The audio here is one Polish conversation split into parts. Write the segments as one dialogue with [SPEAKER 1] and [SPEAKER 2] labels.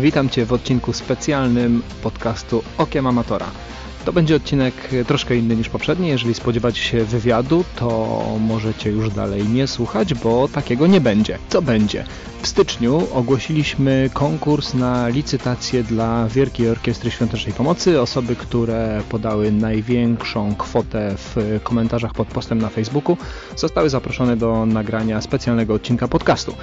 [SPEAKER 1] Witam Cię w odcinku specjalnym podcastu Okiem Amatora. To będzie odcinek troszkę inny niż poprzedni. Jeżeli spodziewacie się wywiadu, to możecie już dalej nie słuchać, bo takiego nie będzie. Co będzie? Styczniu ogłosiliśmy konkurs na licytację dla Wielkiej Orkiestry Świątecznej Pomocy. Osoby, które podały największą kwotę w komentarzach pod postem na Facebooku, zostały zaproszone do nagrania specjalnego odcinka podcastu.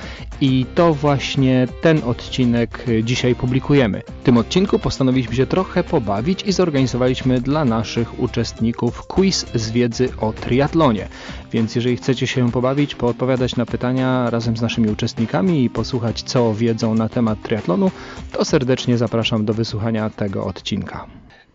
[SPEAKER 1] I to właśnie ten odcinek dzisiaj publikujemy. W tym odcinku postanowiliśmy się trochę pobawić i zorganizowaliśmy dla naszych uczestników quiz z wiedzy o triatlonie. Więc jeżeli chcecie się pobawić, poodpowiadać na pytania razem z naszymi uczestnikami i posłuchać co wiedzą na temat triatlonu, to serdecznie zapraszam do wysłuchania tego odcinka.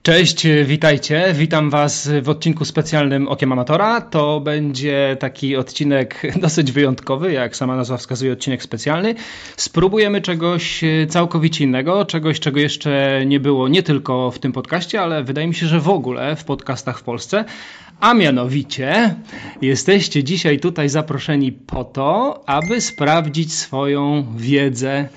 [SPEAKER 1] Cześć, witajcie. Witam Was w odcinku specjalnym Okiem Amatora. To będzie taki odcinek dosyć wyjątkowy, jak sama nazwa wskazuje, odcinek specjalny. Spróbujemy czegoś całkowicie innego, czegoś, czego jeszcze nie było nie tylko w tym podcaście, ale wydaje mi się, że w ogóle w podcastach w Polsce. A mianowicie jesteście dzisiaj tutaj zaproszeni po to, aby sprawdzić swoją wiedzę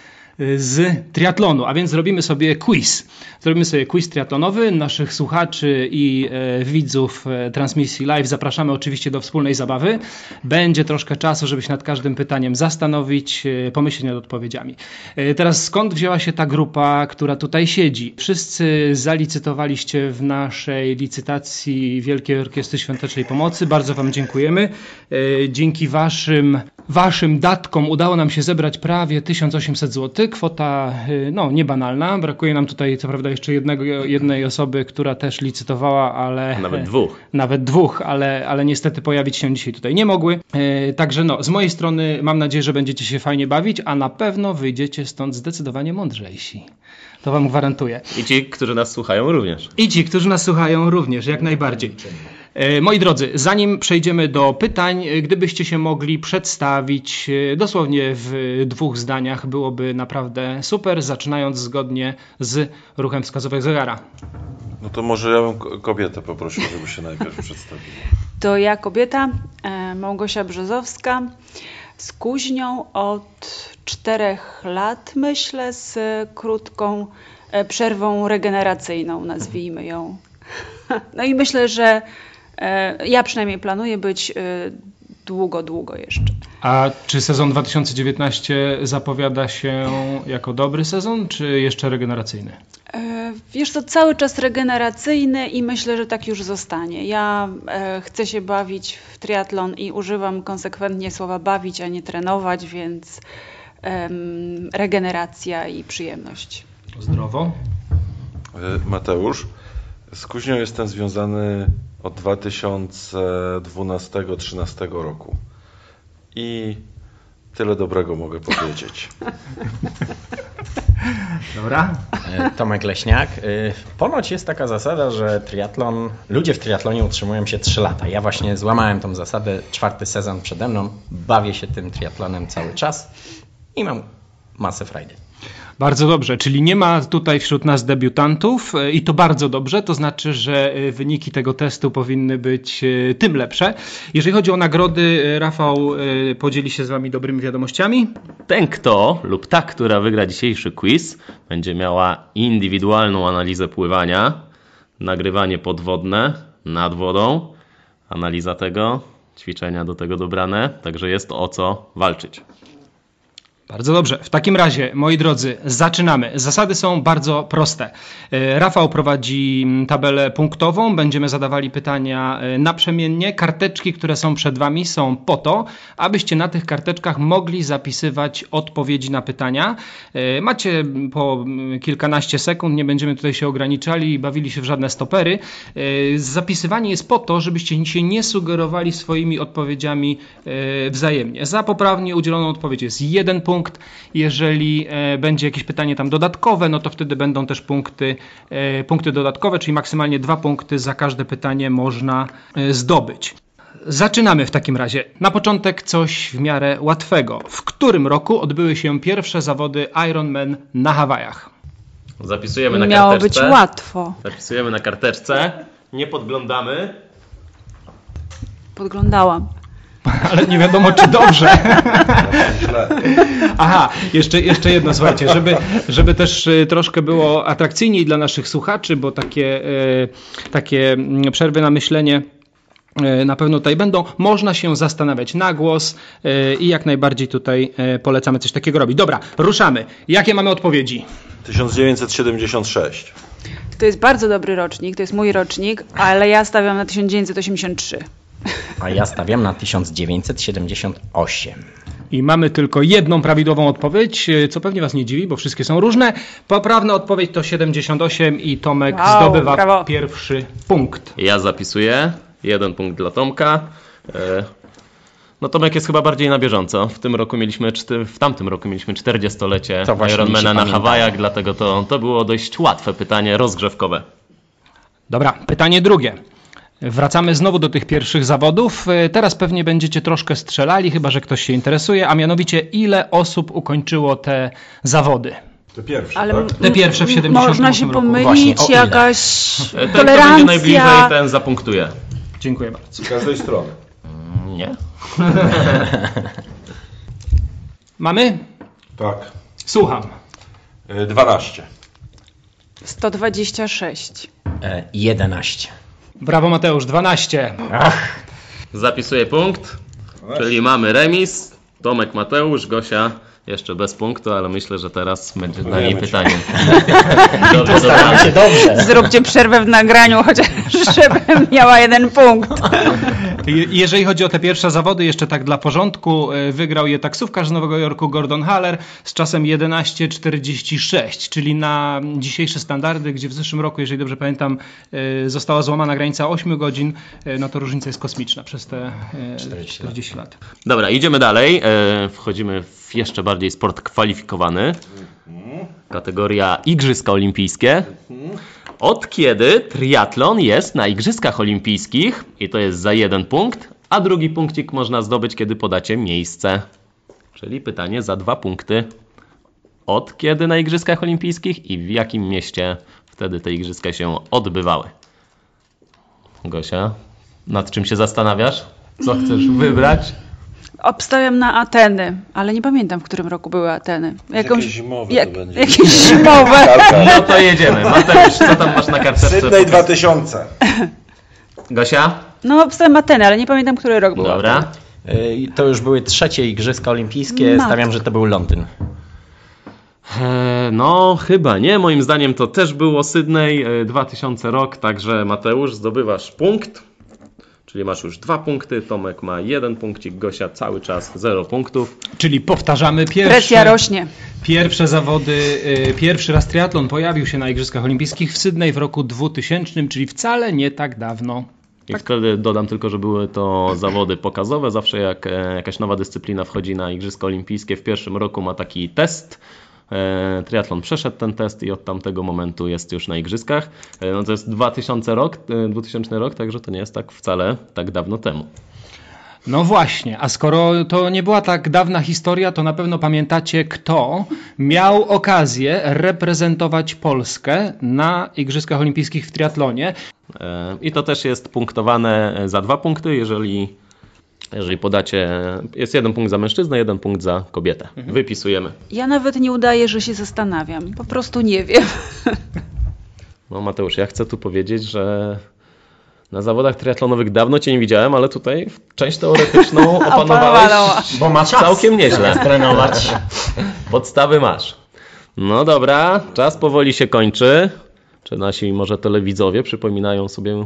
[SPEAKER 1] z triatlonu, a więc zrobimy sobie quiz. Zrobimy sobie quiz triatlonowy. Naszych słuchaczy i e, widzów e, transmisji live zapraszamy oczywiście do wspólnej zabawy. Będzie troszkę czasu, żeby się nad każdym pytaniem zastanowić, e, pomyśleć nad odpowiedziami. Teraz skąd wzięła się ta grupa, która tutaj siedzi? Wszyscy zalicytowaliście w naszej licytacji Wielkiej Orkiestry Świątecznej Pomocy. Bardzo Wam dziękujemy. Dzięki Waszym Waszym datkom udało nam się zebrać prawie 1800 zł. Kwota y, no, niebanalna. Brakuje nam tutaj co prawda jeszcze jednego, jednej osoby, która też licytowała, ale.
[SPEAKER 2] Nawet dwóch.
[SPEAKER 1] Nawet dwóch, ale, ale niestety pojawić się dzisiaj tutaj nie mogły. Y, także no, z mojej strony mam nadzieję, że będziecie się fajnie bawić, a na pewno wyjdziecie stąd zdecydowanie mądrzejsi. To Wam gwarantuję.
[SPEAKER 2] I ci, którzy nas słuchają również.
[SPEAKER 1] I ci, którzy nas słuchają również, jak najbardziej. E, moi drodzy, zanim przejdziemy do pytań, e, gdybyście się mogli przedstawić e, dosłownie w dwóch zdaniach, byłoby naprawdę super, zaczynając zgodnie z ruchem wskazówek zegara.
[SPEAKER 3] No to może ja bym kobietę poprosił, żeby się najpierw przedstawiła.
[SPEAKER 4] To ja kobieta, Małgosia Brzozowska, z kuźnią od czterech lat, myślę, z krótką przerwą regeneracyjną, nazwijmy ją. No i myślę, że ja przynajmniej planuję być e, długo, długo jeszcze.
[SPEAKER 1] A czy sezon 2019 zapowiada się jako dobry sezon, czy jeszcze regeneracyjny?
[SPEAKER 4] E, wiesz to cały czas regeneracyjny i myślę, że tak już zostanie. Ja chcę się bawić w triatlon i używam konsekwentnie słowa bawić, a nie trenować, więc regeneracja i przyjemność.
[SPEAKER 1] Zdrowo.
[SPEAKER 3] Mateusz, z kuźnią jestem związany od 2012-2013 roku. I tyle dobrego mogę powiedzieć.
[SPEAKER 1] Dobra.
[SPEAKER 5] E, Tomek Leśniak. E, ponoć jest taka zasada, że triatlon, ludzie w triatlonie utrzymują się 3 lata. Ja właśnie złamałem tą zasadę, czwarty sezon przede mną, bawię się tym triatlonem cały czas i mam masę frajdy.
[SPEAKER 1] Bardzo dobrze, czyli nie ma tutaj wśród nas debiutantów e, i to bardzo dobrze, to znaczy, że e, wyniki tego testu powinny być e, tym lepsze. Jeżeli chodzi o nagrody, Rafał podzieli się z Wami dobrymi wiadomościami.
[SPEAKER 2] Ten kto lub ta, która wygra dzisiejszy quiz, będzie miała indywidualną analizę pływania, nagrywanie podwodne nad wodą, analiza tego, ćwiczenia do tego dobrane, także jest o co walczyć.
[SPEAKER 1] Bardzo dobrze. W takim razie, moi drodzy, zaczynamy. Zasady są bardzo proste. E, Rafał prowadzi tabelę punktową. Będziemy zadawali pytania e, naprzemiennie. Karteczki, które są przed Wami, są po to, abyście na tych karteczkach mogli zapisywać odpowiedzi na pytania. E, macie po kilkanaście sekund, nie będziemy tutaj się ograniczali i bawili się w żadne stopery. Zapisywanie jest po to, żebyście się nie sugerowali swoimi odpowiedziami wzajemnie. Za poprawnie udzieloną odpowiedź jest jeden punkt punkt. Jeżeli e, będzie jakieś pytanie tam dodatkowe, no to wtedy będą też punkty, e, punkty dodatkowe, czyli maksymalnie dwa punkty za każde pytanie można e, zdobyć. Zaczynamy w takim razie. Na początek coś w miarę łatwego. W którym roku odbyły się pierwsze zawody Ironman na Hawajach?
[SPEAKER 2] Zapisujemy na
[SPEAKER 4] Miało
[SPEAKER 2] karteczce.
[SPEAKER 4] być łatwo.
[SPEAKER 2] Zapisujemy na karteczce. Nie podglądamy.
[SPEAKER 4] Podglądałam.
[SPEAKER 1] Ale nie wiadomo, czy dobrze.
[SPEAKER 3] Źle.
[SPEAKER 1] Aha, jeszcze, jeszcze jedno, słuchajcie, żeby, żeby też y, troszkę było atrakcyjniej dla naszych słuchaczy, bo takie, y, takie mm, przerwy na myślenie y, na pewno tutaj będą. Można się zastanawiać na głos i jak najbardziej tutaj polecamy coś takiego robić. Dobra, ruszamy. Jakie mamy odpowiedzi?
[SPEAKER 3] 1976.
[SPEAKER 4] To jest bardzo dobry rocznik, to jest mój rocznik, ale ja stawiam na 1983.
[SPEAKER 5] A ja stawiam na 1978.
[SPEAKER 1] I mamy tylko jedną prawidłową odpowiedź, y, co pewnie Was nie dziwi, bo wszystkie są różne. Poprawna odpowiedź to 78 i Tomek
[SPEAKER 4] Wow,
[SPEAKER 1] zdobywa
[SPEAKER 4] brawo.
[SPEAKER 1] pierwszy punkt.
[SPEAKER 2] Ja zapisuję. Jeden punkt dla Tomka. E, No Tomek jest chyba bardziej na bieżąco. W tym roku mieliśmy, w tamtym roku mieliśmy 40-lecie
[SPEAKER 5] To właśnie mi
[SPEAKER 2] Ironmana na. Hawajach, dlatego to, to było dość łatwe pytanie rozgrzewkowe.
[SPEAKER 1] Dobra, pytanie drugie. Wracamy znowu do tych pierwszych zawodów. Y, Teraz pewnie będziecie troszkę strzelali, chyba że ktoś się interesuje, a mianowicie ile osób ukończyło te zawody?
[SPEAKER 3] To pierwszy,
[SPEAKER 4] Ale
[SPEAKER 3] tak?
[SPEAKER 1] Te pierwsze w
[SPEAKER 4] m-
[SPEAKER 1] 78
[SPEAKER 4] Można się
[SPEAKER 1] roku.
[SPEAKER 4] pomylić,
[SPEAKER 5] Właśnie,
[SPEAKER 4] jakaś
[SPEAKER 2] E, Ten, kto będzie najbliżej,
[SPEAKER 4] tolerancja.
[SPEAKER 2] ten zapunktuje.
[SPEAKER 1] Dziękuję bardzo.
[SPEAKER 3] Z każdej strony.
[SPEAKER 2] Nie?
[SPEAKER 1] Mamy?
[SPEAKER 3] Tak.
[SPEAKER 1] Słucham.
[SPEAKER 3] Y, 12.
[SPEAKER 4] 126.
[SPEAKER 5] E, 11.
[SPEAKER 1] Brawo Mateusz, 12.
[SPEAKER 2] Zapisuję punkt, czyli mamy remis. Tomek, Mateusz, Gosia jeszcze bez punktu, ale myślę, że teraz będzie dla niej pytanie. Dobrze,
[SPEAKER 5] się dobrze.
[SPEAKER 4] Zróbcie przerwę w nagraniu, chociaż żebym miała jeden punkt.
[SPEAKER 1] Je- Jeżeli chodzi o te pierwsze zawody, jeszcze tak dla porządku, y, wygrał je taksówkarz z Nowego Jorku Gordon Haller z czasem 11.46, czyli na dzisiejsze standardy, gdzie w zeszłym roku, jeżeli dobrze pamiętam, y, została złamana granica 8 godzin, y, no to różnica jest kosmiczna przez te y,
[SPEAKER 5] 40
[SPEAKER 1] 40 lat.
[SPEAKER 2] Dobra, idziemy dalej. E, Wchodzimy w jeszcze bardziej sport kwalifikowany. Kategoria Igrzyska Olimpijskie. Od kiedy triatlon jest na Igrzyskach Olimpijskich? I to jest za jeden punkt, a drugi punkcik można zdobyć, kiedy podacie miejsce. Czyli pytanie za dwa punkty. Od kiedy na Igrzyskach Olimpijskich i w jakim mieście wtedy te Igrzyska się odbywały? Gosia, nad czym się zastanawiasz? Co chcesz wybrać?
[SPEAKER 4] Obstawiam na Ateny, ale nie pamiętam, w którym roku były Ateny.
[SPEAKER 3] Jakieś zimowe to będzie.
[SPEAKER 4] Jakieś zimowe.
[SPEAKER 2] No to jedziemy. Mateusz, co tam masz na karteczce?
[SPEAKER 3] Sydney 2000.
[SPEAKER 2] Gosia?
[SPEAKER 4] No, obstawiam Ateny, ale nie pamiętam, który rok był.
[SPEAKER 2] Dobra.
[SPEAKER 5] I To już były trzecie Igrzyska Olimpijskie.
[SPEAKER 4] Matko.
[SPEAKER 5] Stawiam, że to był Londyn.
[SPEAKER 2] E, No, chyba nie. Moim zdaniem to też było Sydney e, 2000 rok, także Mateusz zdobywasz punkt. Czyli masz już dwa punkty, Tomek ma jeden punkcik, Gosia cały czas zero punktów.
[SPEAKER 1] Czyli powtarzamy pierwsze,
[SPEAKER 4] Presja rośnie.
[SPEAKER 1] pierwsze zawody, y, pierwszy raz triatlon pojawił się na Igrzyskach Olimpijskich w Sydney w roku 2000, czyli wcale nie tak dawno.
[SPEAKER 2] I wtedy dodam tylko, że były to zawody pokazowe. Zawsze jak e, jakaś nowa dyscyplina wchodzi na Igrzyska Olimpijskie, w pierwszym roku ma taki test. E, Triatlon przeszedł ten test i od tamtego momentu jest już na Igrzyskach. E, No to jest 2000 rok, e, 2000 rok, także to nie jest tak wcale tak dawno temu.
[SPEAKER 1] No właśnie, a skoro to nie była tak dawna historia, to na pewno pamiętacie, kto miał okazję reprezentować Polskę na Igrzyskach Olimpijskich w triatlonie.
[SPEAKER 2] E, I to też jest punktowane e, za dwa punkty, jeżeli, jeżeli podacie, jest jeden punkt za mężczyznę, jeden punkt za kobietę. Wypisujemy.
[SPEAKER 4] Ja nawet nie udaję, że się zastanawiam. Po prostu nie wiem.
[SPEAKER 2] No Mateusz, ja chcę tu powiedzieć, że na zawodach triatlonowych dawno Cię nie widziałem, ale tutaj część teoretyczną opanowałeś.
[SPEAKER 5] Bo ma czas.
[SPEAKER 2] całkiem nieźle.
[SPEAKER 5] Trenować.
[SPEAKER 2] Podstawy masz. No dobra, czas powoli się kończy. Czy nasi może telewidzowie przypominają sobie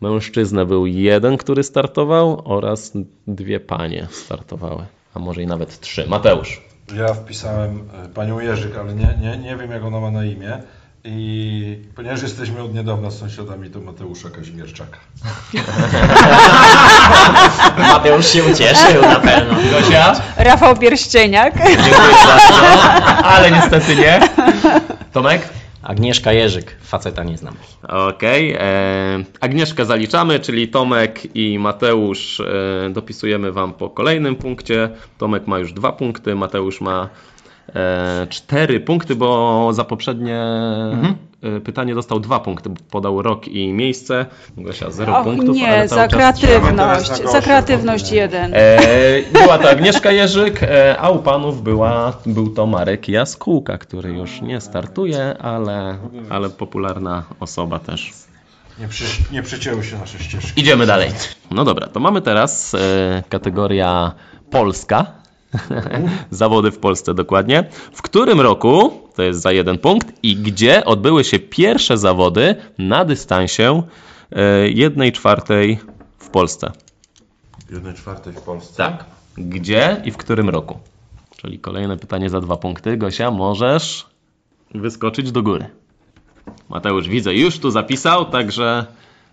[SPEAKER 2] mężczyznę był jeden, który startował oraz dwie panie startowały, a może i nawet trzy. Mateusz.
[SPEAKER 3] Ja wpisałem e, panią Jerzyk, ale nie, nie, nie wiem jak ona ma na imię. I ponieważ jesteśmy od niedawna sąsiadami, to Mateusza Kazimierczaka.
[SPEAKER 5] Mateusz się ucieszył na pewno.
[SPEAKER 2] Gosia?
[SPEAKER 4] Rafał Pierścieniak.
[SPEAKER 2] Dziękuję bardzo, ale niestety nie. Tomek?
[SPEAKER 5] Agnieszka Jerzyk. Faceta nie znam.
[SPEAKER 2] Okej. e, Agnieszkę zaliczamy, czyli Tomek i Mateusz e, dopisujemy Wam po kolejnym punkcie. Tomek ma już dwa punkty, Mateusz ma E, cztery punkty, bo za poprzednie
[SPEAKER 1] Mhm.
[SPEAKER 2] E, pytanie dostał dwa punkty. Podał rok i miejsce. Gosia zero
[SPEAKER 4] Och,
[SPEAKER 2] punktów. ale
[SPEAKER 4] nie,
[SPEAKER 2] cały
[SPEAKER 4] za kreatywność. Za kreatywność
[SPEAKER 3] no,
[SPEAKER 4] jeden.
[SPEAKER 2] E, była to Agnieszka Jerzyk, e, a u panów była, był to Marek Jaskółka, który już nie startuje, ale, ale popularna osoba też.
[SPEAKER 3] Nie, przy, nie przycięły się nasze ścieżki.
[SPEAKER 2] Idziemy dalej. No dobra, to mamy teraz e, kategoria Polska. Zawody w Polsce dokładnie. W którym roku, to jest za jeden punkt, i gdzie odbyły się pierwsze zawody na dystansie e, jednej czwartej w Polsce?
[SPEAKER 3] Jednej czwartej w Polsce.
[SPEAKER 2] Tak. Gdzie i w którym roku? Czyli kolejne pytanie za dwa punkty. Gosia, możesz wyskoczyć do góry. Mateusz, widzę, już tu zapisał, także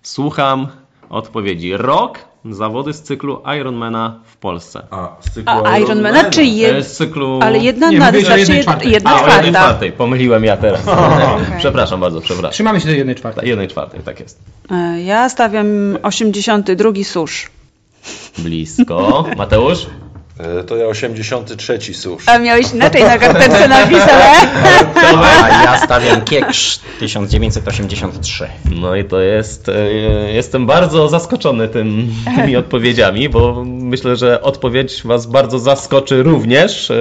[SPEAKER 2] słucham odpowiedzi. Rok, zawody z cyklu Ironmana w Polsce.
[SPEAKER 3] A, z cyklu
[SPEAKER 4] A Ironmana
[SPEAKER 3] Ironmana.
[SPEAKER 4] czy
[SPEAKER 2] E,
[SPEAKER 4] jed...
[SPEAKER 2] Z cyklu...
[SPEAKER 4] Ale jedna
[SPEAKER 1] Nie,
[SPEAKER 4] na znaczy
[SPEAKER 1] jednej
[SPEAKER 4] jed...
[SPEAKER 1] czwartej.
[SPEAKER 4] jedna
[SPEAKER 2] A, o jednej
[SPEAKER 4] czwarta.
[SPEAKER 2] czwartej. Pomyliłem ja teraz. Przepraszam bardzo, przepraszam.
[SPEAKER 1] Trzymamy się do jednej czwartej.
[SPEAKER 2] Jednej czwartej, tak jest.
[SPEAKER 4] E, Ja stawiam 82 susz.
[SPEAKER 2] Blisko. Mateusz?
[SPEAKER 3] E, To ja 83 susz.
[SPEAKER 4] A miałeś inaczej na karteczce napisane?
[SPEAKER 5] A ja stawiam Kieksz 1983.
[SPEAKER 2] No i to jest. e, Jestem bardzo zaskoczony tym, tymi odpowiedziami, bo myślę, że odpowiedź Was bardzo zaskoczy również.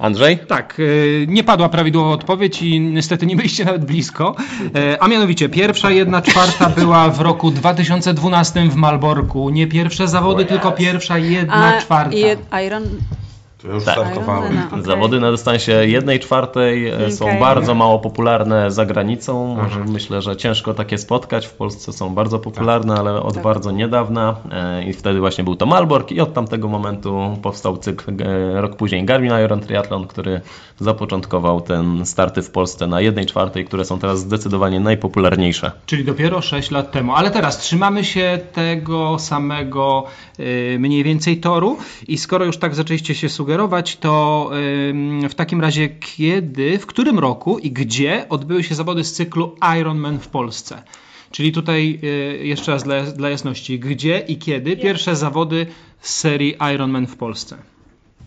[SPEAKER 2] E, Andrzej?
[SPEAKER 1] Tak, y, nie padła prawidłowa odpowiedź i niestety nie byliście nawet blisko. E, A mianowicie, pierwsza jedna czwarta była w roku 2012 w Malborku. Nie pierwsze zawody, tylko pierwsza jedna
[SPEAKER 4] A
[SPEAKER 1] czwarta.
[SPEAKER 4] Iron...
[SPEAKER 3] Już
[SPEAKER 2] Tak.
[SPEAKER 4] Ironmana, okej.
[SPEAKER 2] Zawody na dystansie jednej czwartej e, są bardzo mało popularne za granicą. Może myślę, że ciężko takie spotkać. W Polsce są bardzo popularne, ale od
[SPEAKER 4] Tak.
[SPEAKER 2] bardzo niedawna. E, I wtedy właśnie był to Malbork i od tamtego momentu powstał cykl e, rok później Garmin Iron Triathlon, który zapoczątkował ten starty w Polsce na jednej czwartej, które są teraz zdecydowanie najpopularniejsze.
[SPEAKER 1] Czyli dopiero 6 lat temu. Ale teraz trzymamy się tego samego mniej więcej toru i skoro już tak zaczęliście się sugerować, to w takim razie kiedy, w którym roku i gdzie odbyły się zawody z cyklu Ironman w Polsce? Czyli tutaj y, jeszcze raz dla, dla jasności, gdzie i kiedy pierwsze zawody z serii Ironman w Polsce?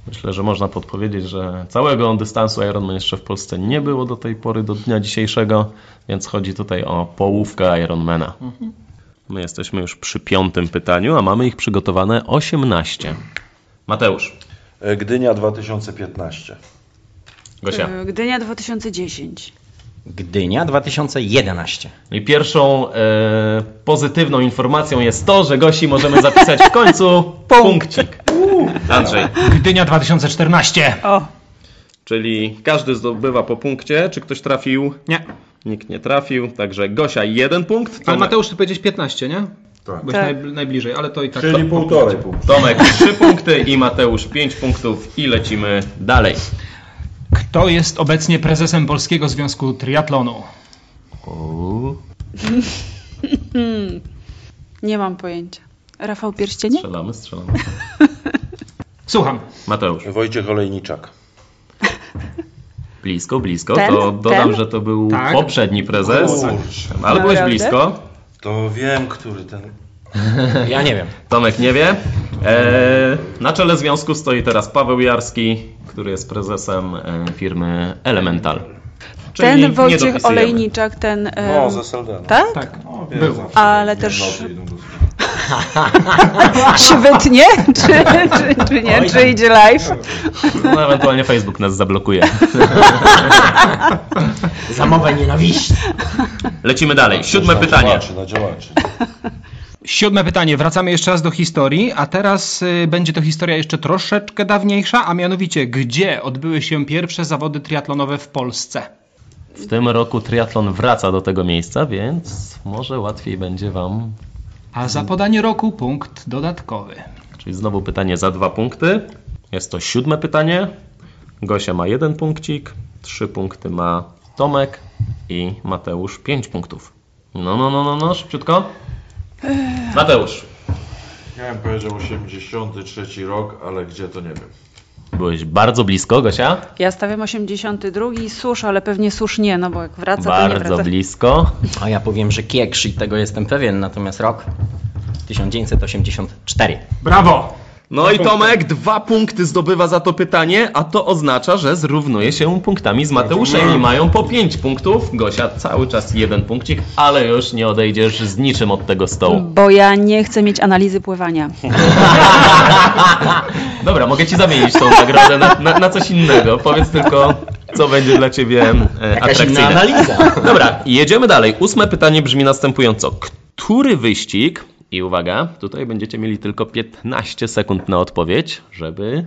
[SPEAKER 2] Myślę, że można podpowiedzieć, że całego dystansu Ironman jeszcze w Polsce nie było do tej pory, do dnia dzisiejszego, więc chodzi tutaj o połówkę Ironmana. My jesteśmy już przy piątym pytaniu, a mamy ich przygotowane 18. Mateusz,
[SPEAKER 3] Gdynia 2015.
[SPEAKER 2] Gosia.
[SPEAKER 4] E, Gdynia 2010.
[SPEAKER 5] Gdynia 2011.
[SPEAKER 2] I pierwszą e, pozytywną informacją jest to, że Gosi możemy zapisać w końcu punkcik. Andrzej,
[SPEAKER 1] Gdynia 2014.
[SPEAKER 4] O,
[SPEAKER 2] czyli każdy zdobywa po punkcie. Czy ktoś trafił?
[SPEAKER 1] Nie.
[SPEAKER 2] Nikt nie trafił, także Gosia jeden punkt.
[SPEAKER 1] Ale
[SPEAKER 2] Tomek,
[SPEAKER 1] Mateusz, ty powiedziałeś 15, nie?
[SPEAKER 3] Tak.
[SPEAKER 1] Byłeś
[SPEAKER 4] Tak.
[SPEAKER 1] naj, najbliżej, ale to i tak...
[SPEAKER 3] Czyli
[SPEAKER 1] to-
[SPEAKER 3] półtorej punktu.
[SPEAKER 2] Tomek 3 punkty i Mateusz 5 punktów i lecimy dalej.
[SPEAKER 1] Kto jest obecnie prezesem Polskiego Związku Triatlonu?
[SPEAKER 4] nie mam pojęcia. Rafał Pierścienie?
[SPEAKER 2] Strzelamy, strzelamy.
[SPEAKER 1] Słucham.
[SPEAKER 2] Mateusz,
[SPEAKER 3] Wojciech Olejniczak.
[SPEAKER 2] blisko, blisko.
[SPEAKER 4] Ten?
[SPEAKER 2] To dodam,
[SPEAKER 4] Ten?
[SPEAKER 2] że to był
[SPEAKER 1] Tak.
[SPEAKER 2] poprzedni prezes,
[SPEAKER 3] Kurczę.
[SPEAKER 2] ale byłeś blisko.
[SPEAKER 3] To wiem, który ten...
[SPEAKER 5] Ja nie wiem.
[SPEAKER 2] Tomek nie wie. E, na czele związku stoi teraz Paweł Jarski, który jest prezesem e, firmy Elemental. Czyli
[SPEAKER 4] Ten Wojciech. Olejniczak, ten... em,
[SPEAKER 3] No, z SLD. No.
[SPEAKER 4] tak?
[SPEAKER 1] Tak.
[SPEAKER 3] Wie,
[SPEAKER 1] Był.
[SPEAKER 3] zawsze
[SPEAKER 4] Ale
[SPEAKER 3] nie
[SPEAKER 4] też- Się wytnie? Czy, czy, czy nie?
[SPEAKER 5] Oj,
[SPEAKER 4] Czy
[SPEAKER 5] tam.
[SPEAKER 4] idzie live?
[SPEAKER 2] No, ewentualnie Facebook nas zablokuje.
[SPEAKER 5] Za mowę nienawiści.
[SPEAKER 2] Lecimy dalej. Siódme
[SPEAKER 3] Na
[SPEAKER 2] pytanie.
[SPEAKER 3] Działaczy, na działaczy.
[SPEAKER 1] Siódme pytanie. Wracamy jeszcze raz do historii, a teraz y, będzie to historia jeszcze troszeczkę dawniejsza, a mianowicie gdzie odbyły się pierwsze zawody triatlonowe w Polsce?
[SPEAKER 2] W tym roku triatlon wraca do tego miejsca, więc może łatwiej będzie Wam.
[SPEAKER 1] A za podanie roku punkt dodatkowy.
[SPEAKER 2] Czyli znowu pytanie za dwa punkty. Jest to siódme pytanie. Gosia ma jeden punkcik, trzy punkty ma Tomek i Mateusz pięć punktów. No, no, no, no, no, szybciutko. Mateusz,
[SPEAKER 3] Ja bym powiedział 83 rok, ale gdzie to nie wiem.
[SPEAKER 2] Byłeś bardzo blisko, Gosia.
[SPEAKER 4] Ja stawiam 82 susz, ale pewnie susz nie, no bo jak wraca, to nie
[SPEAKER 2] Bardzo blisko.
[SPEAKER 5] A ja powiem, że Kieksz i tego jestem pewien, natomiast rok 1984.
[SPEAKER 1] Brawo!
[SPEAKER 2] No i Tomek dwa punkty zdobywa za to pytanie, a to oznacza, że zrównuje się punktami z Mateuszem i mają po pięć punktów. Gosia cały czas jeden punkcik, ale już nie odejdziesz z niczym od tego stołu.
[SPEAKER 4] Bo ja nie chcę mieć analizy pływania.
[SPEAKER 2] Dobra, mogę ci zamienić tą nagrodę na, na, na coś innego. Powiedz tylko, co będzie dla ciebie e, atrakcyjne.
[SPEAKER 5] analiza.
[SPEAKER 2] Dobra, jedziemy dalej. Ósme pytanie brzmi następująco. Który wyścig, i uwaga, tutaj będziecie mieli tylko 15 sekund na odpowiedź, żeby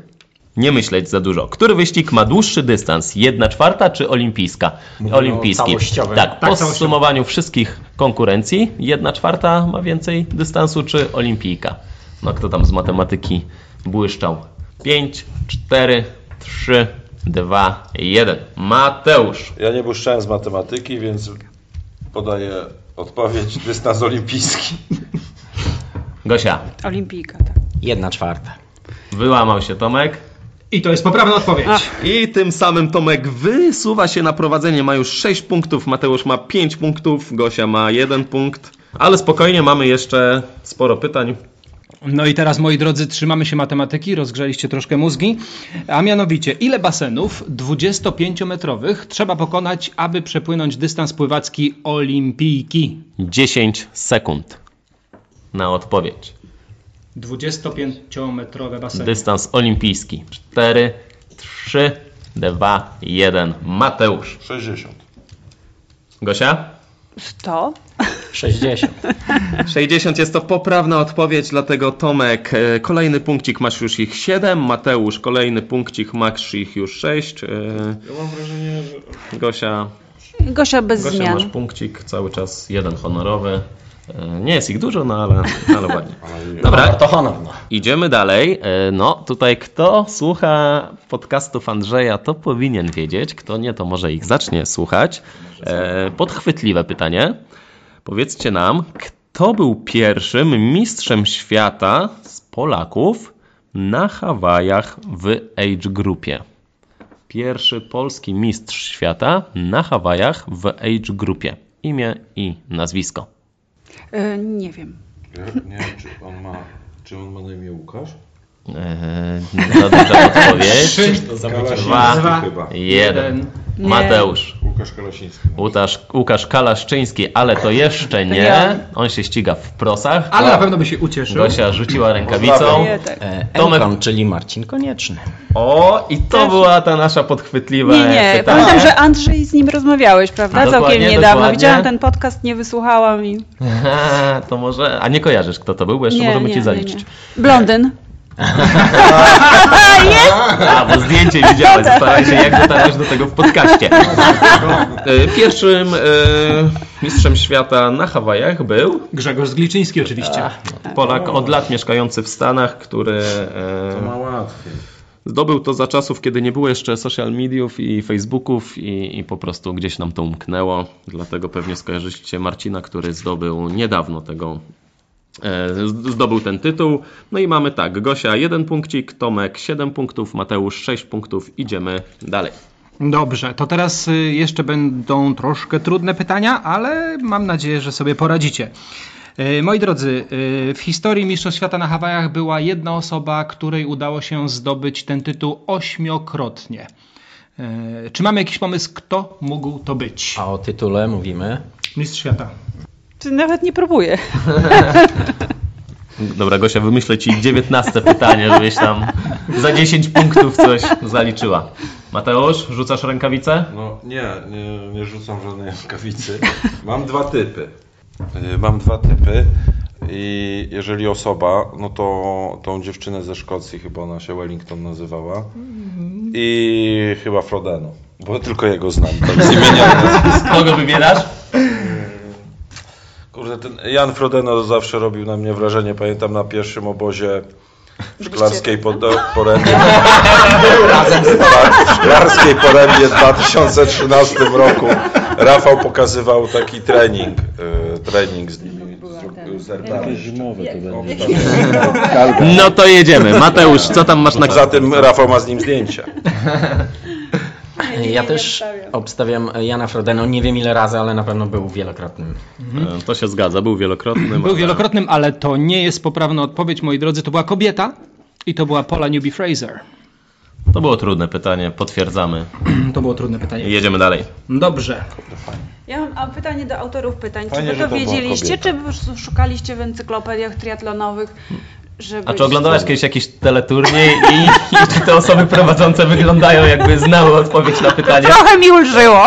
[SPEAKER 2] nie myśleć za dużo. Który wyścig ma dłuższy dystans? Jedna czwarta czy olimpijska?
[SPEAKER 5] Mówimy
[SPEAKER 2] Olimpijski. Tak,
[SPEAKER 5] Tak,
[SPEAKER 2] po
[SPEAKER 5] całościowy.
[SPEAKER 2] zsumowaniu wszystkich konkurencji, jedna czwarta ma więcej dystansu czy olimpijka? No kto tam z matematyki błyszczał? 5, 4, 3, 2, 1. Mateusz.
[SPEAKER 3] Ja nie błyszczałem z matematyki, więc podaję odpowiedź dystans olimpijski.
[SPEAKER 2] Gosia.
[SPEAKER 4] Olimpijka, tak.
[SPEAKER 5] Jedna czwarta.
[SPEAKER 2] Wyłamał się Tomek.
[SPEAKER 1] I to jest poprawna odpowiedź.
[SPEAKER 2] I tym samym Tomek wysuwa się na prowadzenie. Ma już 6 punktów, Mateusz ma 5 punktów, Gosia ma 1 punkt. Ale spokojnie, mamy jeszcze sporo pytań.
[SPEAKER 1] No i teraz, moi drodzy, trzymamy się matematyki, rozgrzeliście troszkę mózgi. A mianowicie, ile basenów 25-metrowych trzeba pokonać, aby przepłynąć dystans pływacki olimpijki?
[SPEAKER 2] 10 sekund na odpowiedź.
[SPEAKER 1] 25-metrowe baseny.
[SPEAKER 2] Dystans olimpijski. 4, 3, 2, 1. Mateusz.
[SPEAKER 3] 60.
[SPEAKER 2] Gosia?
[SPEAKER 4] 100?
[SPEAKER 5] 60.
[SPEAKER 2] 60 jest to poprawna odpowiedź, dlatego Tomek, e, kolejny punkcik masz już ich 7, Mateusz, kolejny punkcik masz ich już 6, e,
[SPEAKER 3] Ja mam wrażenie, że...
[SPEAKER 2] Gosia,
[SPEAKER 4] Gosia bez
[SPEAKER 2] Gosia
[SPEAKER 4] zmian.
[SPEAKER 2] masz punkcik, cały czas jeden honorowy. E, Nie jest ich dużo, no ale, ale ładnie. Dobra,
[SPEAKER 5] To honor. No.
[SPEAKER 2] idziemy dalej. E, No tutaj kto słucha podcastów Andrzeja, to powinien wiedzieć. Kto nie, to może ich zacznie słuchać. E, Podchwytliwe pytanie. Powiedzcie nam, kto był pierwszym mistrzem świata z Polaków na Hawajach w age grupie? Pierwszy polski mistrz świata na Hawajach w age grupie. Imię i nazwisko.
[SPEAKER 4] Y, nie wiem.
[SPEAKER 3] Ja nie wiem, czy on ma... Czy on ma na imię Łukasz?
[SPEAKER 2] Eee, za duża odpowiedź. Dwa,
[SPEAKER 3] chyba.
[SPEAKER 2] jeden.
[SPEAKER 4] Nie.
[SPEAKER 2] Mateusz.
[SPEAKER 3] Łukasz Kalasiński.
[SPEAKER 2] Łukasz, Łukasz Kalaszczyński, ale to jeszcze nie. On się ściga w prosach.
[SPEAKER 1] Ale na pewno by się ucieszył.
[SPEAKER 2] Gosia rzuciła rękawicą.
[SPEAKER 4] Tak.
[SPEAKER 5] E,
[SPEAKER 2] Tomek.
[SPEAKER 5] Enkon, czyli Marcin Konieczny.
[SPEAKER 2] O, i to była ta nasza podchwytliwa
[SPEAKER 4] Nie, nie.
[SPEAKER 2] pytanie.
[SPEAKER 4] Pamiętam, że Andrzej z nim rozmawiałeś, prawda?
[SPEAKER 2] Dokładnie,
[SPEAKER 4] Całkiem niedawno.
[SPEAKER 2] dokładnie.
[SPEAKER 4] Widziałam ten podcast, nie wysłuchałam i.
[SPEAKER 2] To może. A nie kojarzysz, kto to był, bo jeszcze
[SPEAKER 4] Nie,
[SPEAKER 2] możemy
[SPEAKER 4] nie,
[SPEAKER 2] ci
[SPEAKER 4] nie,
[SPEAKER 2] zaliczyć.
[SPEAKER 4] nie. Blondyn.
[SPEAKER 2] A, bo zdjęcie widziałeś, staraj się jak dotarłeś do tego w podcaście. E, Pierwszym e, mistrzem świata na Hawajach był
[SPEAKER 1] Grzegorz Zgliczyński oczywiście.
[SPEAKER 2] Polak od lat mieszkający w Stanach, który
[SPEAKER 3] To
[SPEAKER 2] e,
[SPEAKER 3] ma łatwiej.
[SPEAKER 2] zdobył to za czasów, kiedy nie było jeszcze social mediów i Facebooków i, i po prostu gdzieś nam to umknęło. Dlatego pewnie skojarzycie Marcina, który zdobył niedawno tego zdobył ten tytuł. No i mamy tak, Gosia 1 punkcik, Tomek 7 punktów, Mateusz 6 punktów. Idziemy dalej.
[SPEAKER 1] Dobrze, to teraz y, jeszcze będą troszkę trudne pytania, ale mam nadzieję, że sobie poradzicie. Y, Moi drodzy, y, w historii Mistrzostw Świata na Hawajach była jedna osoba, której udało się zdobyć ten tytuł ośmiokrotnie. Y, Czy mamy jakiś pomysł, kto mógł to być?
[SPEAKER 5] A o tytule mówimy.
[SPEAKER 1] Mistrz Świata.
[SPEAKER 4] Czy nawet nie próbuję.
[SPEAKER 2] Dobra, Gosia, wymyślę ci 19 pytanie, żebyś tam za 10 punktów coś zaliczyła. Mateusz, rzucasz rękawicę?
[SPEAKER 3] No nie, nie, nie rzucam żadnej rękawicy. Mam dwa typy. Y, Mam dwa typy i jeżeli osoba, no to tą dziewczynę ze Szkocji, chyba ona się Wellington nazywała i chyba Frodeno, bo tylko jego znam, tak z imienia.
[SPEAKER 2] Kogo wybierasz?
[SPEAKER 3] Kurde, ten Jan Frodeno zawsze robił na mnie wrażenie, pamiętam na pierwszym obozie w Szklarskiej Porębie. W Szklarskiej Porębie w 2013 roku. Rafał pokazywał taki trening, y, trening z nimi, z, z Erbami.
[SPEAKER 2] No to jedziemy. Mateusz, co tam masz na
[SPEAKER 3] Poza tym Rafał ma z nim zdjęcia.
[SPEAKER 5] Ja też obstawiam Jana Frodeno. Nie wiem ile razy, ale na pewno był wielokrotnym.
[SPEAKER 2] E, To się zgadza, był wielokrotny.
[SPEAKER 1] Był wielokrotnym, ale to nie jest poprawna odpowiedź, moi drodzy. To była kobieta, I to była Paula Newby Fraser.
[SPEAKER 2] To było trudne pytanie, potwierdzamy.
[SPEAKER 1] To było trudne pytanie.
[SPEAKER 2] Jedziemy dalej.
[SPEAKER 1] Dobrze.
[SPEAKER 4] Ja mam a pytanie do autorów pytań.
[SPEAKER 3] Fajnie,
[SPEAKER 4] czy wy to
[SPEAKER 3] to
[SPEAKER 4] wiedzieliście, czy szukaliście w encyklopediach triatlonowych, żeby...
[SPEAKER 2] A czy oglądałaś kiedyś jakiś teleturniej i, i czy te osoby prowadzące wyglądają jakby znały odpowiedź na pytanie?
[SPEAKER 4] Trochę mi ulżyło.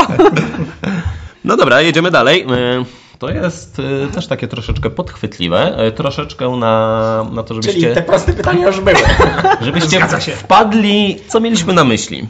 [SPEAKER 2] No dobra, jedziemy dalej. Y, To jest y, też takie troszeczkę podchwytliwe. Y, Troszeczkę na, na to,
[SPEAKER 5] Czyli
[SPEAKER 2] żebyście,
[SPEAKER 5] te proste pytania już były.
[SPEAKER 2] żebyście wpadli, co mieliśmy na myśli.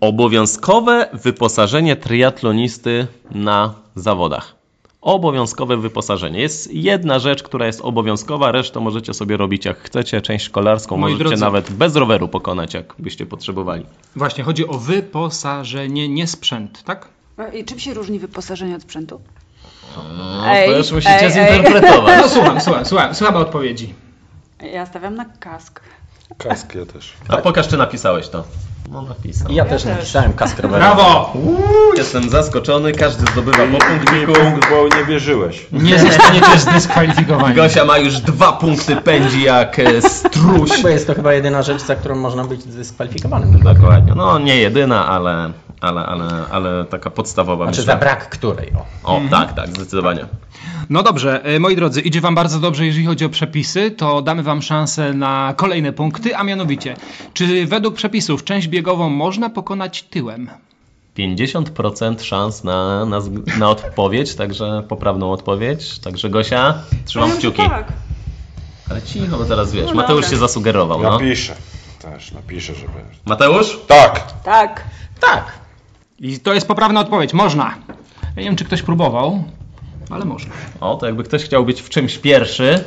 [SPEAKER 2] Obowiązkowe wyposażenie triatlonisty na zawodach. Obowiązkowe wyposażenie. Jest jedna rzecz, która jest obowiązkowa, resztę możecie sobie robić jak chcecie. Część szkolarską
[SPEAKER 1] Moi
[SPEAKER 2] możecie
[SPEAKER 1] drodzy.
[SPEAKER 2] nawet bez roweru pokonać, jak byście potrzebowali.
[SPEAKER 1] Właśnie, chodzi o wyposażenie, nie sprzęt, tak?
[SPEAKER 4] I czym się różni wyposażenie od sprzętu?
[SPEAKER 2] No,
[SPEAKER 4] Ej,
[SPEAKER 2] to już musicie
[SPEAKER 4] ej,
[SPEAKER 2] zinterpretować.
[SPEAKER 1] No słucham, słucham, słucham. Słucham odpowiedzi.
[SPEAKER 4] Ja stawiam na kask.
[SPEAKER 3] Kask ja też.
[SPEAKER 2] A pokaż, czy napisałeś to. No napisał.
[SPEAKER 5] Ja też napisałem kask rowerowy.
[SPEAKER 1] Brawo!
[SPEAKER 2] Uuu, jestem zaskoczony, każdy zdobywa po punkciku.
[SPEAKER 3] Punkt, bo nie wierzyłeś.
[SPEAKER 1] Nie zostaniecie zdyskwalifikowani.
[SPEAKER 2] Gosia ma już dwa punkty, pędzi jak e, struś.
[SPEAKER 5] Tak, bo jest to chyba jedyna rzecz, za którą można być zdyskwalifikowanym.
[SPEAKER 2] Dokładnie. No nie jedyna, ale, ale, ale, ale taka podstawowa
[SPEAKER 5] Znaczy
[SPEAKER 2] myślę.
[SPEAKER 5] za brak której. O.
[SPEAKER 2] O, tak, tak, zdecydowanie.
[SPEAKER 1] No dobrze, e, moi drodzy, idzie wam bardzo dobrze, jeżeli chodzi o przepisy, to damy wam szansę na kolejne punkty, a mianowicie, czy według przepisów część biegową można pokonać tyłem?
[SPEAKER 2] 50% szans na, na, na odpowiedź, także poprawną odpowiedź. Także Gosia, trzymam
[SPEAKER 4] że
[SPEAKER 2] kciuki.
[SPEAKER 4] Tak.
[SPEAKER 2] Ale cicho, bo teraz wiesz,
[SPEAKER 4] No
[SPEAKER 2] Mateusz
[SPEAKER 4] dobra.
[SPEAKER 2] się zasugerował. No.
[SPEAKER 3] Napiszę. Też napiszę, żeby...
[SPEAKER 2] Mateusz?
[SPEAKER 3] Tak!
[SPEAKER 4] Tak.
[SPEAKER 5] Tak.
[SPEAKER 1] I to jest poprawna odpowiedź, można. Ja nie wiem, czy ktoś próbował, ale można.
[SPEAKER 2] O, to jakby ktoś chciał być w czymś pierwszy,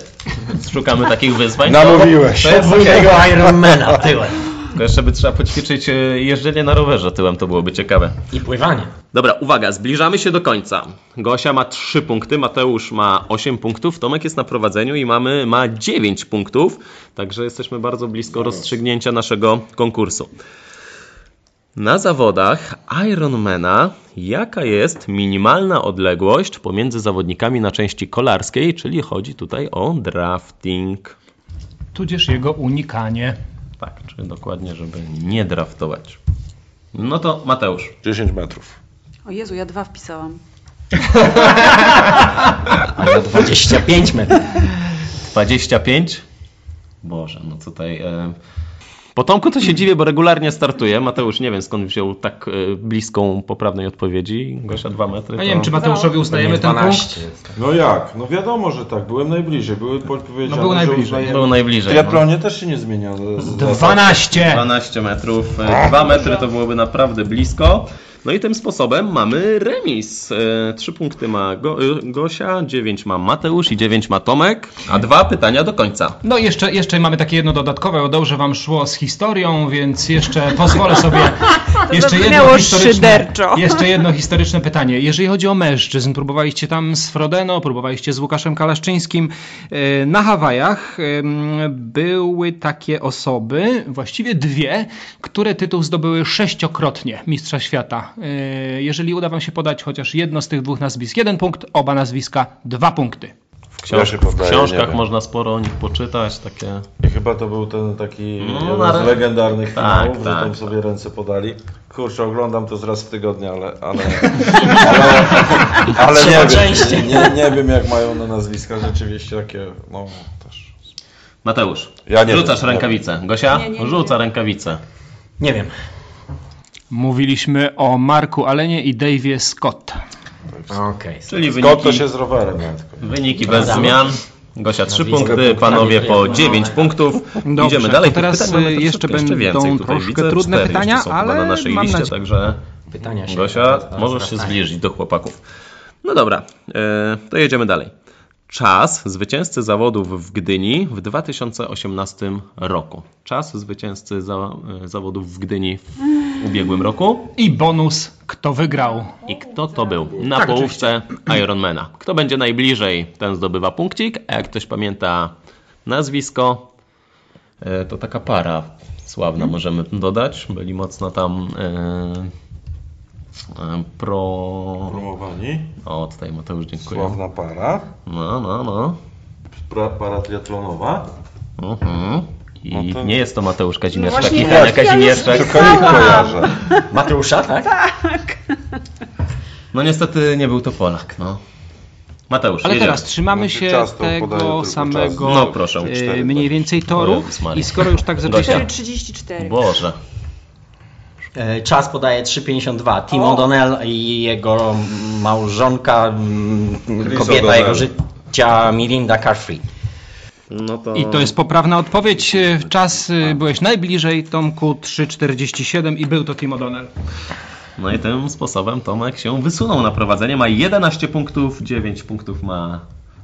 [SPEAKER 2] szukamy takich wyzwań.
[SPEAKER 3] Namówiłeś.
[SPEAKER 2] To jest okej.
[SPEAKER 5] Podwójnego Ironmana tyłem.
[SPEAKER 2] Tylko jeszcze by trzeba poćwiczyć e, jeżdżenie na rowerze tyłem, to byłoby ciekawe.
[SPEAKER 5] I pływanie.
[SPEAKER 2] Dobra, uwaga, zbliżamy się do końca. Gosia ma 3 punkty, Mateusz ma 8 punktów, Tomek jest na prowadzeniu i mamy, ma 9 punktów, także jesteśmy bardzo blisko rozstrzygnięcia naszego konkursu. Na zawodach Ironmana jaka jest minimalna odległość pomiędzy zawodnikami na części kolarskiej, czyli chodzi tutaj o drafting.
[SPEAKER 1] Tudzież jego unikanie.
[SPEAKER 2] Tak, czyli dokładnie, żeby nie draftować. No to Mateusz.
[SPEAKER 3] 10 metrów.
[SPEAKER 4] O Jezu, ja dwa wpisałam.
[SPEAKER 5] A ja 25 metrów.
[SPEAKER 2] 25? Boże, no tutaj... E... Po Tomku to się dziwię, bo regularnie startuje. Mateusz nie wiem skąd wziął tak e, bliską poprawnej odpowiedzi. Gosia 2 metry.
[SPEAKER 1] Ja nie wiem, czy Mateuszowi ustajemy ten punkt.
[SPEAKER 5] 12 jest.
[SPEAKER 3] No jak? No wiadomo, że tak. Byłem najbliżej. Były podpowiedziane,
[SPEAKER 1] No był
[SPEAKER 3] że
[SPEAKER 1] najbliżej.
[SPEAKER 3] uznajemy-
[SPEAKER 2] Był najbliżej.
[SPEAKER 3] W triatlonie też się nie zmienia. z- z-
[SPEAKER 1] 12!
[SPEAKER 2] 12 metrów. 2 metry to byłoby naprawdę blisko. No i tym sposobem mamy remis. E, Trzy punkty ma Go, e, Gosia, 9 ma Mateusz i 9 ma Tomek, a dwa pytania do końca.
[SPEAKER 1] No i jeszcze, jeszcze mamy takie jedno dodatkowe, bo dobrze wam szło z historią, więc jeszcze pozwolę sobie jeszcze jedno, historyczne,
[SPEAKER 4] szyderczo.
[SPEAKER 1] jeszcze jedno historyczne pytanie. Jeżeli chodzi o mężczyzn, próbowaliście tam z Frodeno, próbowaliście z Łukaszem Kalaszczyńskim. E, Na Hawajach były takie osoby, właściwie dwie, które tytuł zdobyły sześciokrotnie Mistrza Świata. E, Jeżeli uda wam się podać chociaż jedno z tych dwóch nazwisk, jeden punkt, oba nazwiska, dwa punkty.
[SPEAKER 2] W, książ-
[SPEAKER 3] Ja się poddaję,
[SPEAKER 2] w książkach można sporo o nich poczytać, takie...
[SPEAKER 3] I chyba to był ten taki
[SPEAKER 2] No, na
[SPEAKER 3] z legendarnych
[SPEAKER 2] Tak,
[SPEAKER 3] że
[SPEAKER 2] tak,
[SPEAKER 3] tam
[SPEAKER 2] tak.
[SPEAKER 3] sobie ręce podali. Kurczę, oglądam to z raz w tygodniu, ale, ale, ale, ale nie, wiem, nie, nie wiem jak mają na nazwiska rzeczywiście takie, no też.
[SPEAKER 2] Mateusz,
[SPEAKER 3] Ja nie
[SPEAKER 2] rzucasz
[SPEAKER 3] wiem.
[SPEAKER 2] rękawicę. Gosia?
[SPEAKER 4] Nie, nie, nie.
[SPEAKER 2] Rzuca rękawicę.
[SPEAKER 5] Nie wiem.
[SPEAKER 1] Mówiliśmy o Marku Alenie i Dave'ie Scott.
[SPEAKER 5] Okej.
[SPEAKER 2] Czyli
[SPEAKER 3] to
[SPEAKER 2] wyniki,
[SPEAKER 3] się z rowerem
[SPEAKER 2] wyniki bez
[SPEAKER 5] Prawda.
[SPEAKER 2] zmian. Gosia 3
[SPEAKER 5] Nazwisko
[SPEAKER 2] punkty, panowie po
[SPEAKER 5] wyjechane.
[SPEAKER 2] 9 punktów.
[SPEAKER 1] Dobrze,
[SPEAKER 2] Idziemy dalej.
[SPEAKER 1] to teraz, y, jeszcze będą
[SPEAKER 2] więcej. Tutaj
[SPEAKER 1] troszkę
[SPEAKER 2] widzę,
[SPEAKER 1] trudne
[SPEAKER 2] cztery
[SPEAKER 1] pytania,
[SPEAKER 2] jeszcze są chyba
[SPEAKER 1] ale
[SPEAKER 2] na naszej
[SPEAKER 1] mam
[SPEAKER 2] liście, także
[SPEAKER 5] Pytania się
[SPEAKER 2] Gosia, możesz się zbliżyć do chłopaków. No dobra, e, to jedziemy dalej. Czas zwycięzcy zawodów w Gdyni w 2018 roku. Czas zwycięzcy za, e, zawodów w Gdyni w ubiegłym roku.
[SPEAKER 1] I bonus, kto wygrał.
[SPEAKER 2] I kto to był? Na
[SPEAKER 1] Tak,
[SPEAKER 2] połówce Ironmana. Kto będzie najbliżej, ten zdobywa punkcik, a jak ktoś pamięta nazwisko, e, to taka para sławna możemy dodać. Byli mocno tam e, pro...
[SPEAKER 3] Promowani,
[SPEAKER 2] O, tutaj Mateusz, dziękuję.
[SPEAKER 3] sławna para,
[SPEAKER 2] No, no, no.
[SPEAKER 3] pra, para triatlonowa.
[SPEAKER 2] Mhm. I
[SPEAKER 3] No to-
[SPEAKER 2] nie jest to Mateusz Kazimierczak
[SPEAKER 4] właśnie
[SPEAKER 2] i Hania
[SPEAKER 4] tak, ja
[SPEAKER 2] Kazimierczak.
[SPEAKER 3] Tylko kojarzę.
[SPEAKER 5] Mateusza, tak?
[SPEAKER 2] No niestety nie był to Polak, no. Mateusz,
[SPEAKER 1] Ale
[SPEAKER 2] jedziemy.
[SPEAKER 1] teraz trzymamy się tego samego.
[SPEAKER 2] No, proszę.
[SPEAKER 1] e, mniej więcej toru i skoro już tak zaczęliśmy...
[SPEAKER 2] Gosia.
[SPEAKER 4] 4,34.
[SPEAKER 2] Boże.
[SPEAKER 5] E, Czas podaje 3,52. Tim
[SPEAKER 4] O.
[SPEAKER 5] O'Donnell i jego małżonka, mm,
[SPEAKER 3] Chris
[SPEAKER 5] kobieta
[SPEAKER 3] O'Donnell.
[SPEAKER 5] jego życia, Mirinda Carfree.
[SPEAKER 2] No to...
[SPEAKER 1] I to jest poprawna odpowiedź. E, Czas e, byłeś najbliżej, Tomku 3,47 i był to Tim O'Donnell.
[SPEAKER 2] No i tym sposobem Tomek się wysunął na prowadzenie. Ma 11 punktów, 9 punktów ma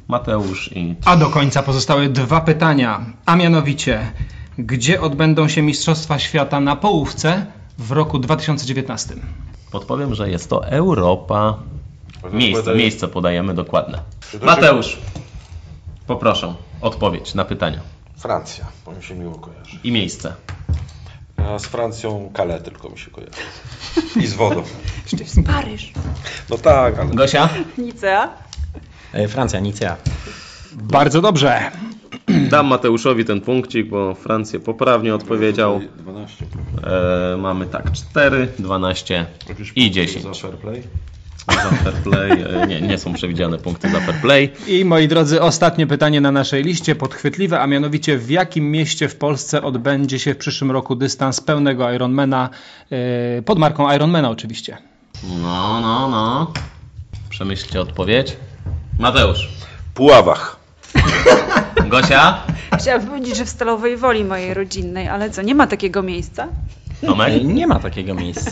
[SPEAKER 2] Mateusz i...
[SPEAKER 1] A do końca pozostały dwa pytania, a mianowicie, gdzie odbędą się Mistrzostwa Świata na połówce w roku 2019?
[SPEAKER 2] Podpowiem, że jest to Europa. Miejsce, miejsce podajemy dokładne. Mateusz, poproszę odpowiedź na pytania.
[SPEAKER 3] Francja, bo mi się miło kojarzy.
[SPEAKER 2] I miejsce.
[SPEAKER 3] A z Francją Calais tylko mi się kojarzy. I z wodą.
[SPEAKER 4] Paryż.
[SPEAKER 3] No tak, ale...
[SPEAKER 2] Gosia?
[SPEAKER 4] Nicea.
[SPEAKER 5] E, Francja, Nicea.
[SPEAKER 1] Bardzo dobrze.
[SPEAKER 2] Dam Mateuszowi ten punkcik, bo Francję poprawnie odpowiedział.
[SPEAKER 3] 12.
[SPEAKER 2] E, mamy tak 4, 12
[SPEAKER 3] Jakieś
[SPEAKER 2] i
[SPEAKER 3] punkty
[SPEAKER 2] 10.
[SPEAKER 3] Za fair play?
[SPEAKER 2] Za fair play. E, nie, nie są przewidziane punkty za fair play.
[SPEAKER 1] I moi drodzy, ostatnie pytanie na naszej liście, podchwytliwe, a mianowicie w jakim mieście w Polsce odbędzie się w przyszłym roku dystans pełnego Ironmana, e, pod marką Ironmana oczywiście.
[SPEAKER 2] No, no, no. Przemyślcie odpowiedź. Mateusz.
[SPEAKER 3] Puławach.
[SPEAKER 2] Gosia?
[SPEAKER 4] Chciałabym powiedzieć, że w Stalowej Woli mojej rodzinnej, ale co, nie ma takiego miejsca?
[SPEAKER 2] Tomek?
[SPEAKER 5] E, Nie ma takiego miejsca.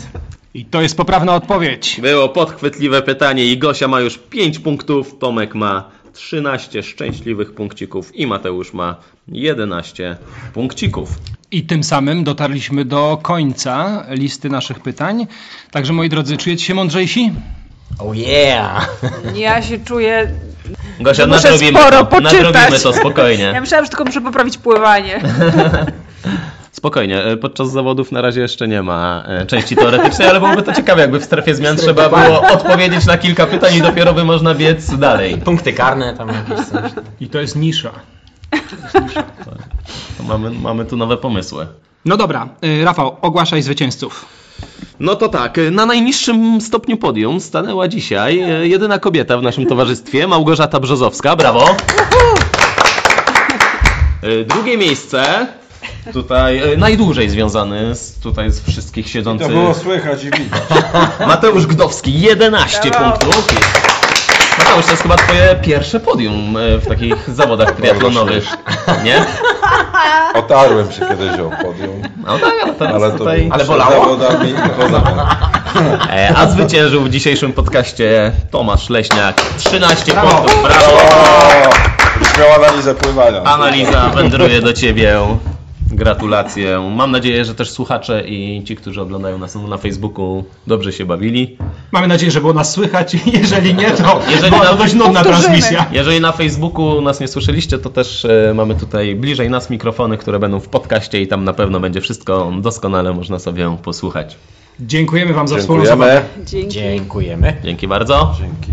[SPEAKER 1] I to jest poprawna odpowiedź.
[SPEAKER 2] Było podchwytliwe pytanie i Gosia ma już 5 punktów, Tomek ma 13 szczęśliwych punkcików i Mateusz ma 11 punkcików.
[SPEAKER 1] I tym samym dotarliśmy do końca listy naszych pytań. Także moi drodzy, czujecie się mądrzejsi?
[SPEAKER 5] Oh yeah!
[SPEAKER 4] Ja się czuję...
[SPEAKER 2] Gosia,
[SPEAKER 4] Muszę
[SPEAKER 2] nadrobimy
[SPEAKER 4] sporo
[SPEAKER 2] to,
[SPEAKER 4] poczytać.
[SPEAKER 2] nadrobimy to
[SPEAKER 4] Ja
[SPEAKER 2] spokojnie.
[SPEAKER 4] myślałam, że tylko muszę poprawić pływanie.
[SPEAKER 2] Spokojnie, e, podczas zawodów na razie jeszcze nie ma e, części teoretycznej, ale byłoby to ciekawe, jakby w strefie zmian trzeba było odpowiedzieć na kilka pytań i dopiero by można biec dalej.
[SPEAKER 5] Punkty karne tam jakieś coś.
[SPEAKER 1] I to jest nisza.
[SPEAKER 2] To mamy, mamy tu nowe pomysły.
[SPEAKER 1] No dobra, y, Rafał, ogłaszaj zwycięzców.
[SPEAKER 2] No to tak, na najniższym stopniu podium stanęła dzisiaj e, jedyna kobieta w naszym towarzystwie, Małgorzata Brzozowska, brawo. E, Drugie miejsce, tutaj e, najdłużej związany z, tutaj z wszystkich
[SPEAKER 3] To
[SPEAKER 2] siedzących,
[SPEAKER 3] było słychać i widać.
[SPEAKER 2] Mateusz Gdowski, 11
[SPEAKER 4] Brawo.
[SPEAKER 2] punktów. Mateusz, to jest chyba twoje pierwsze podium e, w takich zawodach triatlonowych, nie?
[SPEAKER 3] Otarłem się kiedyś o podium.
[SPEAKER 2] No tak, ale teraz
[SPEAKER 3] Ale to
[SPEAKER 2] tutaj...
[SPEAKER 5] Ale bolało?
[SPEAKER 3] zawodach.
[SPEAKER 2] E, A zwyciężył w dzisiejszym podcaście Tomasz Leśniak. 13
[SPEAKER 1] Brawo.
[SPEAKER 2] punktów. Brawo!
[SPEAKER 3] O! Już miał analizę pływania.
[SPEAKER 2] Analiza wędruje do ciebie. Gratulacje. Mam nadzieję, że też słuchacze i ci, którzy oglądają nas na Facebooku dobrze się bawili.
[SPEAKER 1] Mamy nadzieję, że było nas słychać. Jeżeli nie, to
[SPEAKER 2] Jeżeli
[SPEAKER 1] była
[SPEAKER 2] na-
[SPEAKER 1] to dość nudna
[SPEAKER 4] Powtórzymy.
[SPEAKER 1] transmisja.
[SPEAKER 2] Jeżeli na Facebooku nas nie słyszeliście, to też e, mamy tutaj bliżej nas mikrofony, które będą w podcaście i tam na pewno będzie wszystko doskonale można sobie posłuchać.
[SPEAKER 1] Dziękujemy Wam za wspólną zabawę.
[SPEAKER 3] Dziękujemy.
[SPEAKER 4] Dzięki.
[SPEAKER 5] Dziękujemy.
[SPEAKER 2] Dzięki bardzo.
[SPEAKER 3] Dzięki.